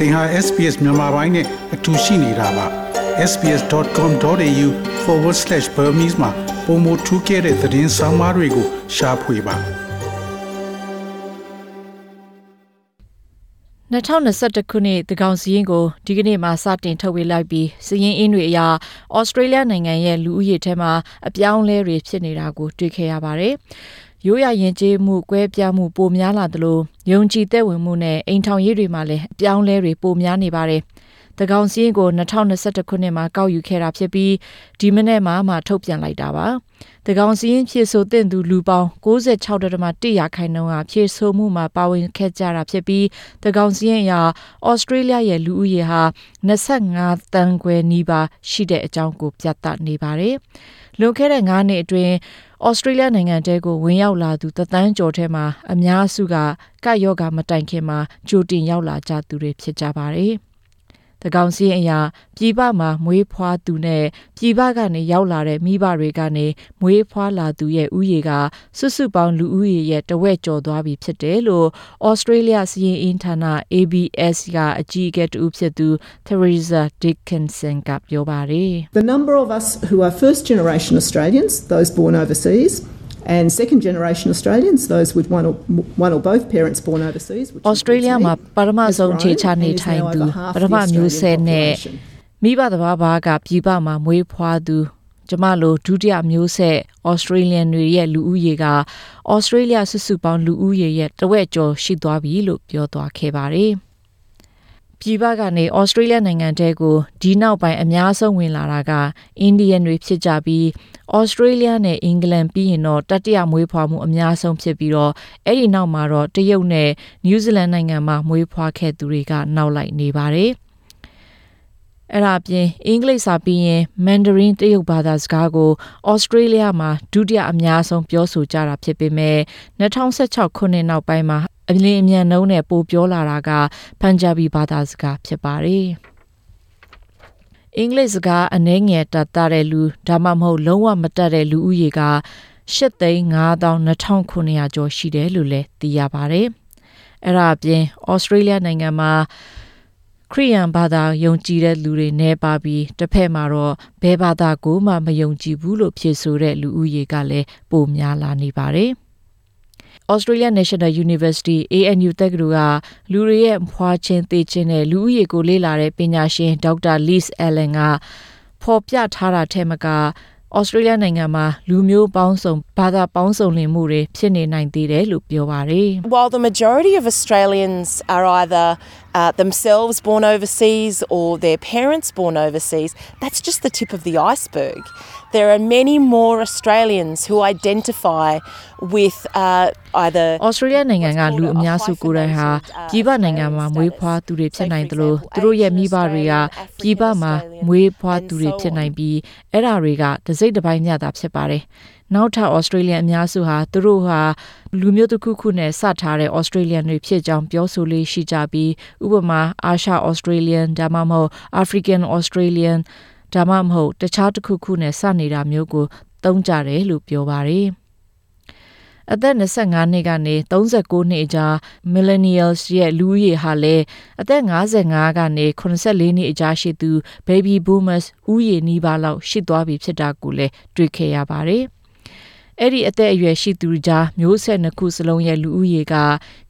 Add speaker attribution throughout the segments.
Speaker 1: သင်ဟာ SPS မြန်မာပိုင်းနဲ့အတူရှိနေတာပါ sbs.com.au/burmese မှာပုံမထူးခဲ့တဲ့သတင်းစာမားတွေကိုရှားဖွေပါ
Speaker 2: 2021ခုနှစ်တကောင်စီရင်ကိုဒီကနေ့မှစတင်ထုတ်ဝေလိုက်ပြီးစည်ရင်အင်းတွေအရာဩစတြေးလျနိုင်ငံရဲ့လူဦးရေထဲမှာအပြောင်းလဲတွေဖြစ်နေတာကိုတွေ့ခဲ့ရပါတယ်။ ရိုးရရင်ကျေးမှုကွဲပြားမှုပိုများလာသလိုယုံကြည်သက်ဝင်မှုနဲ့အိမ်ထောင်ရေးတွေမှာလည်းအပြောင်းလဲတွေပိုများနေပါတယ်။တကောင်စီရင်ကို2021ခုနှစ်မှာကောက်ယူခဲ့တာဖြစ်ပြီးဒီမနေ့မှမှထုတ်ပြန်လိုက်တာပါ။တကောင်စီရင်ဖြည့်ဆိုတဲ့သူလူပေါင်း96.1ရာခိုင်နှုန်းဟာဖြည့်ဆိုမှုမှာပါဝင်ခဲ့ကြတာဖြစ်ပြီးတကောင်စီရင်ရာဩစတြေးလျရဲ့လူဦးရေဟာ25တန်းခွဲနီးပါးရှိတဲ့အကြောင်းကိုပြသနေပါတယ်။လွန်ခဲ့တဲ့9နှစ်အတွင်း ဩစတြေးလျနိုင်ငံတဲကိုဝင်ရောက်လာသူတသန်းကျော်ထဲမှာအများစုကကပ်ရောဂါမတိုင်ခင်မှာကြိုတင်ရောက်လာကြသူတွေဖြစ်ကြပါတယ်။။ တကောင်စီအရာပြည်ပမှာမွေးဖွားသူနဲ့ပြည်ပကနေရောက်လာတဲ့မိဘတွေကနေမွေးဖွားလာသူရဲ့ဥယေကစွစုပေါင်းလူဦးရေရဲ့တဝက်ကျော်သွားပြီဖြစ်တယ်လို့ဩစတြေးလျစီရင်အင်ဌာန ABS ကအကြီးအကဲတူဖြစ်သူ Theresa Dickinson ကပြောပါတယ်။
Speaker 3: The number of us who are first generation Australians those born overseas and second generation Australians, those with one or, one or both parents born overseas.
Speaker 2: Australia မှာပထမဆုံးခြေချနေထိုင်သူပထမမျိုးဆက်နဲ့မိဘတစ်ပါးပါးကပြည်ပမှာမွေးဖွားသူကျမလိုဒုတိယမျိုးဆက် Australian တွေရဲ့လူဦးရေက Australia စုစုပေါင်းလူဦးရေရဲ့တဝက်ကျော်ရှိသွားပြီလို့ပြောသွားခဲ့ပါတယ်။ ပြည်ပကနေဩစတြေးလျနိုင်ငံတဲကိုဒီနောက်ပိုင်းအများဆုံးဝင်လာတာကအိန္ဒိယန်တွေဖြစ်ကြပြီးဩစတြေးလျနဲ့အင်္ဂလန်ပြီးရင်တော့တတိယမွေးဖွားမှုအများဆုံးဖြစ်ပြီးတော့အဲ့ဒီနောက်မှာတော့တရုတ်နဲ့နယူးဇီလန်နိုင်ငံမှာမွေးဖွားခဲ့သူတွေကနောက်လိုက်နေပါတယ်အဲ့ဒါအပြင်အင်္ဂလိပ်စာပြီးရင်မန်ဒရင်းတရုတ်ဘာသာစကားကိုဩစတြေးလျမှာဒုတိယအများဆုံးပြောဆိုကြတာဖြစ်ပေမဲ့2016ခုနှစ်နောက်ပိုင်းမှာ အလင်းအမြန်နှုံးနဲ့ပိုပြောလာတာကပန်ဂျာဘီဘာသာစကားဖြစ်ပါတယ်။အင်္ဂလိပ်စကားအနှဲငယ်တတ်တဲ့လူဒါမှမဟုတ်လုံးဝမတတ်တဲ့လူဦးရေက8,52,900ကျော်ရှိတယ်လို့လည်းသိရပါတယ်။အဲ့ဒါအပြင်ဩစတြေးလျနိုင်ငံမှာခရိယန်ဘာသာယုံကြည်တဲ့လူတွေနေပါပြီးတစ်ဖက်မှာတော့ဘယ်ဘာသာကိုမှမယုံကြည်ဘူးလို့ဖြေဆိုတဲ့လူဦးရေကလည်းပိုများလာနေပါတယ်။ Australia National University ANU တက္ကသိုလ်ကလူတွေရဲ့ဖွာချင်းသိချင်းနဲ့လူဦးရေကိုလေ့လာတဲ့ပညာရှင်ဒေါက်တာ Liz Allen ကဖော်ပြထားတာထဲမှာကဩစတြေးလျနိုင်ငံမှာလူမျိုးပေါင်းစုံဘာသာပေါင်းစုံလင်မှုတွေဖြစ်နေနိုင်သေးတယ်လို့ပြောပါတယ်
Speaker 4: While the majority of Australians are either uh, themselves born overseas or their parents born overseas, that's just the tip of the iceberg. There are many more Australians who identify with uh, either
Speaker 2: Australia နိုင်ငံကလူအများစုကိုယ်တိုင်ဟာပြည်ပနိုင်ငံမှာမွေးဖွားသူတွေဖြစ်နိုင်တယ်လို့သူတို့ရဲ့မိဘတွေကပြည်ပမှာမွေးဖွားသူတွေဖြစ်နိုင်ပြီးအဲ့ဒါတွေကတစိမ့်တစ်ပိုင်းညတာဖြစ်ပါတယ်။ နောက်ထပ်ဩစတြေးလျအများစုဟာသူတို့ဟာလူမျိုးတစ်ခုခုနဲ့စထားတဲ့ဩစတြေးလျတွေဖြစ်ကြောင်းပြောဆိုလေးရှိကြပြီးဥပမာအာရှဩစတြေးလျဒါမှမဟုတ် African Australian ဒါမှမဟုတ်တခြားတစ်ခုခုနဲ့စနေတာမျိုးကိုသုံးကြတယ်လို့ပြောပါတယ်။အသက်25နှစ်ကနေ39နှစ်အကြား millennials ရဲ့လူဦးရေဟာလည်းအသက်55ကနေ84နှစ်အကြားရှိသူ baby boomers ဦးရေနီးပါးလောက်ရှိသွားပြီဖြစ်တာကိုလည်းတွေ့ခဲ့ရပါတယ်။ အဲ့ဒီအသက်အရွယ်ရှိသူကြားမျိုးဆက်နှစ်ခုစလုံးရဲ့လူဦးရေက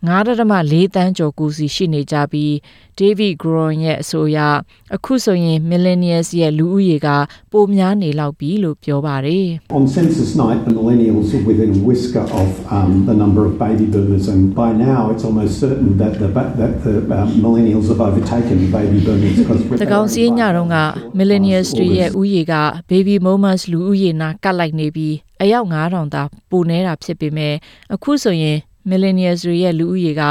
Speaker 2: 9.4တန်းကျော်ကိုစီရှိနေကြပြီး David Gron ရဲ့အဆိုအရအခုဆိုရင် millennials ရဲ့လူဦးရေကပိုများနေလောက်ပြီလို့ပြောပါတယ်
Speaker 5: On census night the millennials are within a whisker of um, the number of baby boomers and by now it's almost certain that the that the um, millennials have overtaken baby boomers because
Speaker 2: တကောင်စီညတော့က millennials တွေရဲ့ဦးရေက baby boomers လူဦးရေနာကတ်လိုက်နေပြီးအယောက်9000သာပိုနေတာဖြစ်ပေမဲ့အခုဆိုရင် millennials တွေရဲ့လူဦးရေက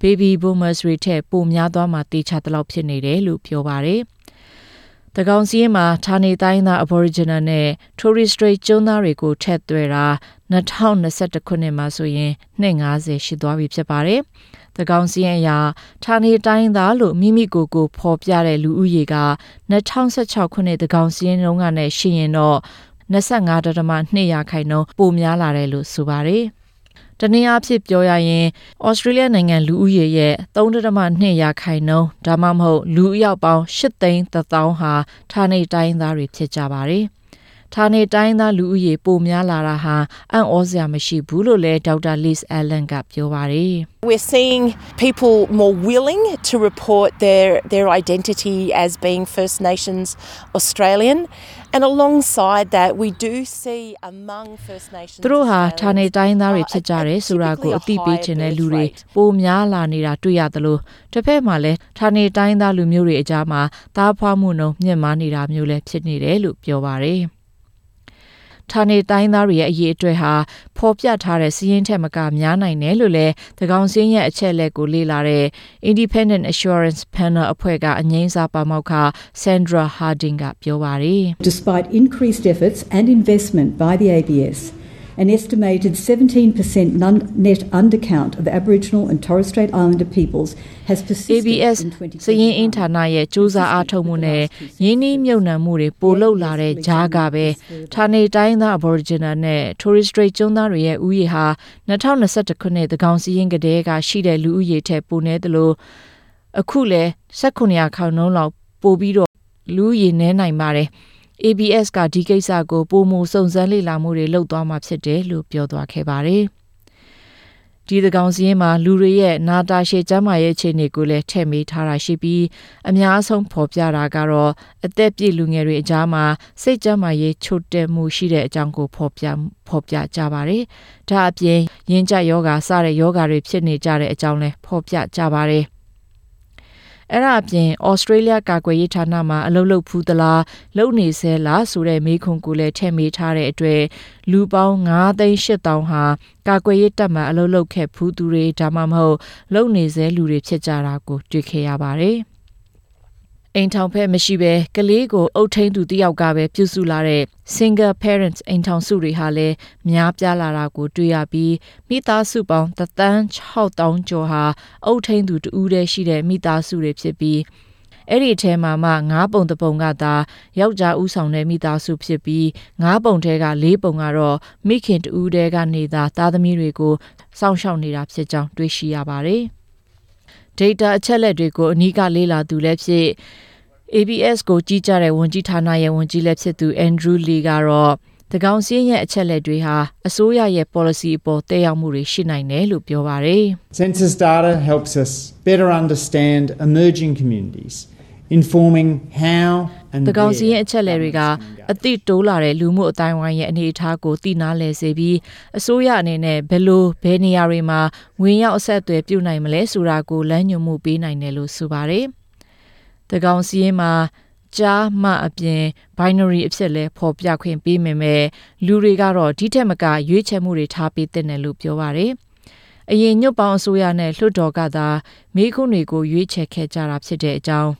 Speaker 2: baby boomers တွေထက်ပိုများသွားမှတေချာတလောက်ဖြစ်နေတယ်လို့ပြောပါတယ်။တကောင်စီမှာဌာနေတိုင်းသား Aboriginal နဲ့ Torres Strait ကျွန်းသားတွေကိုထက်သွဲတာ2021ခုနှစ်မှာဆိုရင်250ရှိသွားပြီဖြစ်ပါတယ်။တကောင်စီအရာဌာနေတိုင်းသားလို့မိမိကိုယ်ကိုဖော်ပြတဲ့လူဦးရေက2016ခုနှစ်တကောင်စီရုံးကနဲ့ရှင်ရင်တော့ 25.2ရာခိုင်နှုန်းပိုများလာတယ်လို့ဆိုပါတယ်။တနည်းအားဖြင့်ပြောရရင်ဩစတြေးလျနိုင်ငံလူဦးရေရဲ့3.2ရာခိုင်နှုန်းဒါမှမဟုတ်လူအယောက်ပေါင်း8သိန်း1000ဟာဌာနေတိုင်းသားတွေဖြစ်ကြပါတယ်။ ဌာနေတိုင်းသားလူဦးရေပိုများလာတာဟာအံ့ဩစရာမရှိဘူးလို့လည်းဒေါက်တာ Liz Allen ကပြောပါတယ်
Speaker 4: We're seeing people more willing to report their their identity as being First Nations Australian and alongside that we do see among First Nations
Speaker 2: သူတို့ဟာဌာနေတိုင်းသားတွေဖြစ်ကြတယ်ဆိုတာကိုအသိပေးခြင်းတဲ့လူတွေပိုများလာနေတာတွေ့ရသလိုတစ်ဖက်မှာလည်းဌာနေတိုင်းသားလူမျိုးတွေအကြားမှာသားဖွားမှုနှုန်းမြင့်မားနေတာမျိုးလည်းဖြစ်နေတယ်လို့ပြောပါတယ်။ ဌာနေတိုင်းသားတွေရဲ့အရေးအတွေ့ဟာဖော်ပြထားတဲ့စီးရင်ထက်မကများနိုင်တယ်လို့လည်းသကောင်စင်းရဲ့အချက်လက်ကိုလေ့လာတဲ့ Independent Assurance Panel အဖွဲ့ကအငိမ့်စာပါမောက္ခ Sandra Harding ကပြောပါတယ်
Speaker 6: Despite increased efforts and investment by the ABS an estimated 17% net undercount of Aboriginal and Torres Strait Islander peoples has persisted
Speaker 2: ABS စည်ရင်အင်ဌာနရဲ့စူးစမ်းအားထုတ်မှုနဲ့ရင်းနှီးမြုပ်နှံမှုတွေပိုလုပ်လာတဲ့ကြားကပဲဌာနေတိုင်းသား Aboriginal နဲ့ Torres Strait ကျွန်းသားတွေရဲ့ဥယျာဟာ2021ခုနှစ်သကောင်စည်ရင်ကတည်းကရှိတဲ့လူဦးရေထက်ပိုနေသလိုအခုလည်း1900ခေါင်နှုန်းလောက်ပိုပြီးတော့လူရည်နေနိုင်ပါတယ်။ ABS ကဒီကိစ္စကိုပုံမှုစုံစမ်းလေ့လာမှုတွေလုပ်သွားမှာဖြစ်တယ်လို့ပြောသွားခဲ့ပါတယ်။ဒီသကောင်စည်းမှာလူတွေရဲ့နာတာရှည်ကျမ်းမာရေးအခြေအနေကိုလည်းထည့်မေးထားတာရှိပြီးအများဆုံးဖော်ပြတာကတော့အသက်ပြည့်လူငယ်တွေအကြားမှာစိတ်ကျမ်းမာရေးချို့တဲ့မှုရှိတဲ့အကြောင်းကိုဖော်ပြဖော်ပြကြပါတယ်။ဒါအပြင်ရင်ကြယောဂါစတဲ့ယောဂါတွေဖြစ်နေကြတဲ့အကြောင်းလည်းဖော်ပြကြပါတယ် အဲ့ဒါအပြင်ဩစတြေးလျကာကွယ်ရေးဌာနမှာအလုပ်လုပ်ဖူးသလားလုပ်နေဆဲလားဆိုတဲ့မေးခွန်းကိုလည်းထည့်မေးထားတဲ့အတွက်လူပေါင်း9သိန်း8000ဟာကာကွယ်ရေးတပ်မှအလုပ်လုပ်ခဲ့ဖူးသူတွေဒါမှမဟုတ်လုပ်နေဆဲလူတွေဖြစ်ကြတာကိုတွေ့ခဲ့ရပါတယ်။ အိမ်ထောင်ဖက်မရှိဘဲကလေးကိုအုပ်ထိန်သူတယောက်ကပဲပြုစုလာတဲ့ single parents အိမ်ထောင်စုတွေဟာလည်းများပြားလာတာကိုတွေ့ရပြီးမိသားစုပေါင်း36000ကျော်ဟာအုပ်ထိန်သူတူးတည်းရှိတဲ့မိသားစုတွေဖြစ်ပြီးအဲ့ဒီထဲမှာမှ9ပုံတပုံကသာယောက်ျားဦးဆောင်တဲ့မိသားစုဖြစ်ပြီး9ပုံထဲက4ပုံကတော့မိခင်တူးတဲကနေသာသားသမီးတွေကိုစောင့်ရှောက်နေတာဖြစ်ကြောင်းတွေ့ရှိရပါတယ်။ data အချက်လက်တွေကိုအနီးကလေ့လာသူလည်းဖြစ် ABS ကိုကြီးကြတဲ့ဝန်ကြီးဌာနရဲ့ဝန်ကြီးလည်းဖြစ်သူ Andrew Lee ကတော့တကောင်စင်းရဲ့အချက်လက်တွေဟာအစိုးရရဲ့ policy အပေါ်တည်ရောက်မှုတွေရှိနိုင်တယ်လို့ပြောပါတယ်
Speaker 7: Census data helps us better understand emerging communities informing how and
Speaker 2: တကောင်စီရဲ့အချက်အလက်တွေကအသည့်တိုးလာတဲ့လူမှုအတိုင်းဝိုင်းရဲ့အနေအထားကိုသိနာလဲစေပြီးအစိုးရအနေနဲ့ဘယ်လိုဘယ်နေရာတွေမှာဝင်ရောက်အဆက်အသွယ်ပြုနိုင်မလဲဆိုတာကိုလမ်းညွှန်မှုပေးနိုင်တယ်လို့ဆိုပါတယ်။တကောင်စီရင်မှာကြားမှအပြင် binary အဖြစ်လဲပေါ်ပြခွင့်ပေးမယ်မဲ့လူတွေကတော့ဒီထက်မကရွေးချယ်မှုတွေထားပေးတဲ့လို့ပြောပါတယ်။အရင်ညွတ်ပေါင်းအစိုးရနဲ့လွှတ်တော်ကသာမိခွန်းတွေကိုရွေးချယ်ခဲ့ကြတာဖြစ်တဲ့အကြောင်း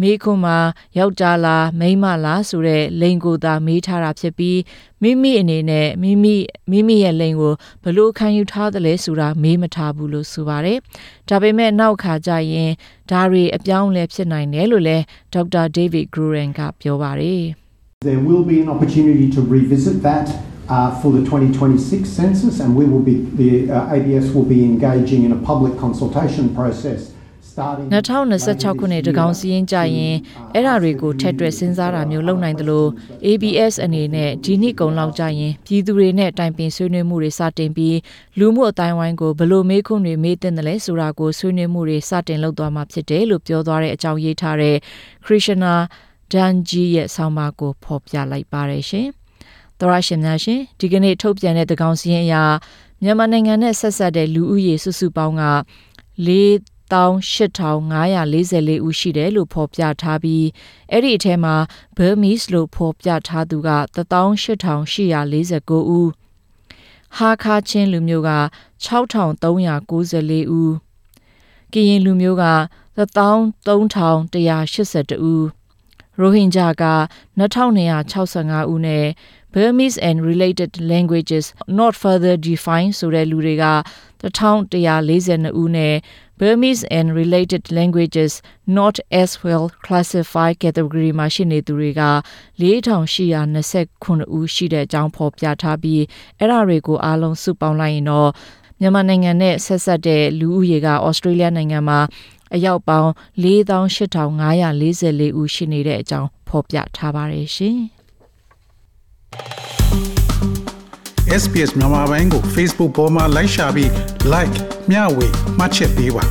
Speaker 2: မေးခွန်းမှာယောက်ျားလားမိန်းမလားဆိုတဲ့လိင်ကိုသာမေးထားတာဖြစ်ပြီးမိမိအနေနဲ့မိမိမိမိရဲ့လိင်ကိုဘလို့ခံယူထားသလဲဆိုတာမေးမထားဘူးလို့ဆိုပါတယ်။ဒါပေမဲ့နောက်ခါကျရင်ဒါတွေအပြောင်းလဲဖြစ်နိုင်တယ်လို့လည်းဒေါက်တာ David Gruren ကပြောပါတယ်။
Speaker 5: There will be an opportunity to revisit that uh, for the 2026 census, and we will be the uh, ABS will be engaging in a public consultation process.
Speaker 2: 2026ခုနှစ်တကောင်စီရင်ကြရင်အဲ့ဓာတွေကိုထက်တွက်စဉ်းစားတာမျိုးလုပ်နိုင်တယ်လို့ ABS အနေနဲ့ဒီနှစ်ကုံလောက်ကြရင်ပြည်သူတွေနဲ့တိုင်ပင်ဆွေးနွေးမှုတွေစတင်ပြီးလူမှုအတိုင်းဝိုင်းကိုဘလို့မေးခွန်းတွေမေးတင်တယ်လဲဆိုတာကိုဆွေးနွေးမှုတွေစတင်လုပ်သွားမှာဖြစ်တယ်လို့ပြောသွားတဲ့အကြောင်းရေးထားတဲ့ Krishna Danji ရဲ့ဆောင်းပါးကိုဖော်ပြလိုက်ပါတယ်ရှင်။သောရရှင်များရှင်ဒီကနေ့ထုတ်ပြန်တဲ့တကောင်စီရင်အရာမြန်မာနိုင်ငံနဲ့ဆက်ဆက်တဲ့လူဦးရေစုစုပေါင်းက 18544ဦးရှိတယ်လို့ဖော်ပြထားပြီးအဲ့ဒီအထဲမှာ Burmese လို့ဖော်ပြထားသူက18849ဦးဟာခါချင်းလူမျိုးက6394ဦးကရင်လူမျိုးက13182ဦးရိုဟင်ဂျာက2265ဦးနဲ့ Burmese and related languages not further defined ဆိုတဲ့လူတွေက1142ဦးနဲ့ Burmese and related languages not as well classified category မှာရှိနေသူတွေက4829ဦးရှိတဲ့အကြောင်းဖော်ပြထားပြီးအဲ့ဒါတွေကိုအားလုံးစုပေါင်းလိုက်ရင်တော့မြန်မာနိုင်ငံနဲ့ဆက်ဆက်တဲ့လူဦးရေကဩစတြေးလျနိုင်ငံမှာအယောက်ပေါင်း48,544ဦးရှိနေတဲ့အကြောင်းဖော်ပြထားပါတယ်ရှင်။
Speaker 1: SPS မြန်မာပိုင်းကို Facebook ပေါ်မှာ like ရှာပြီး like မျှဝေမှတ်ချက်ပေးပါ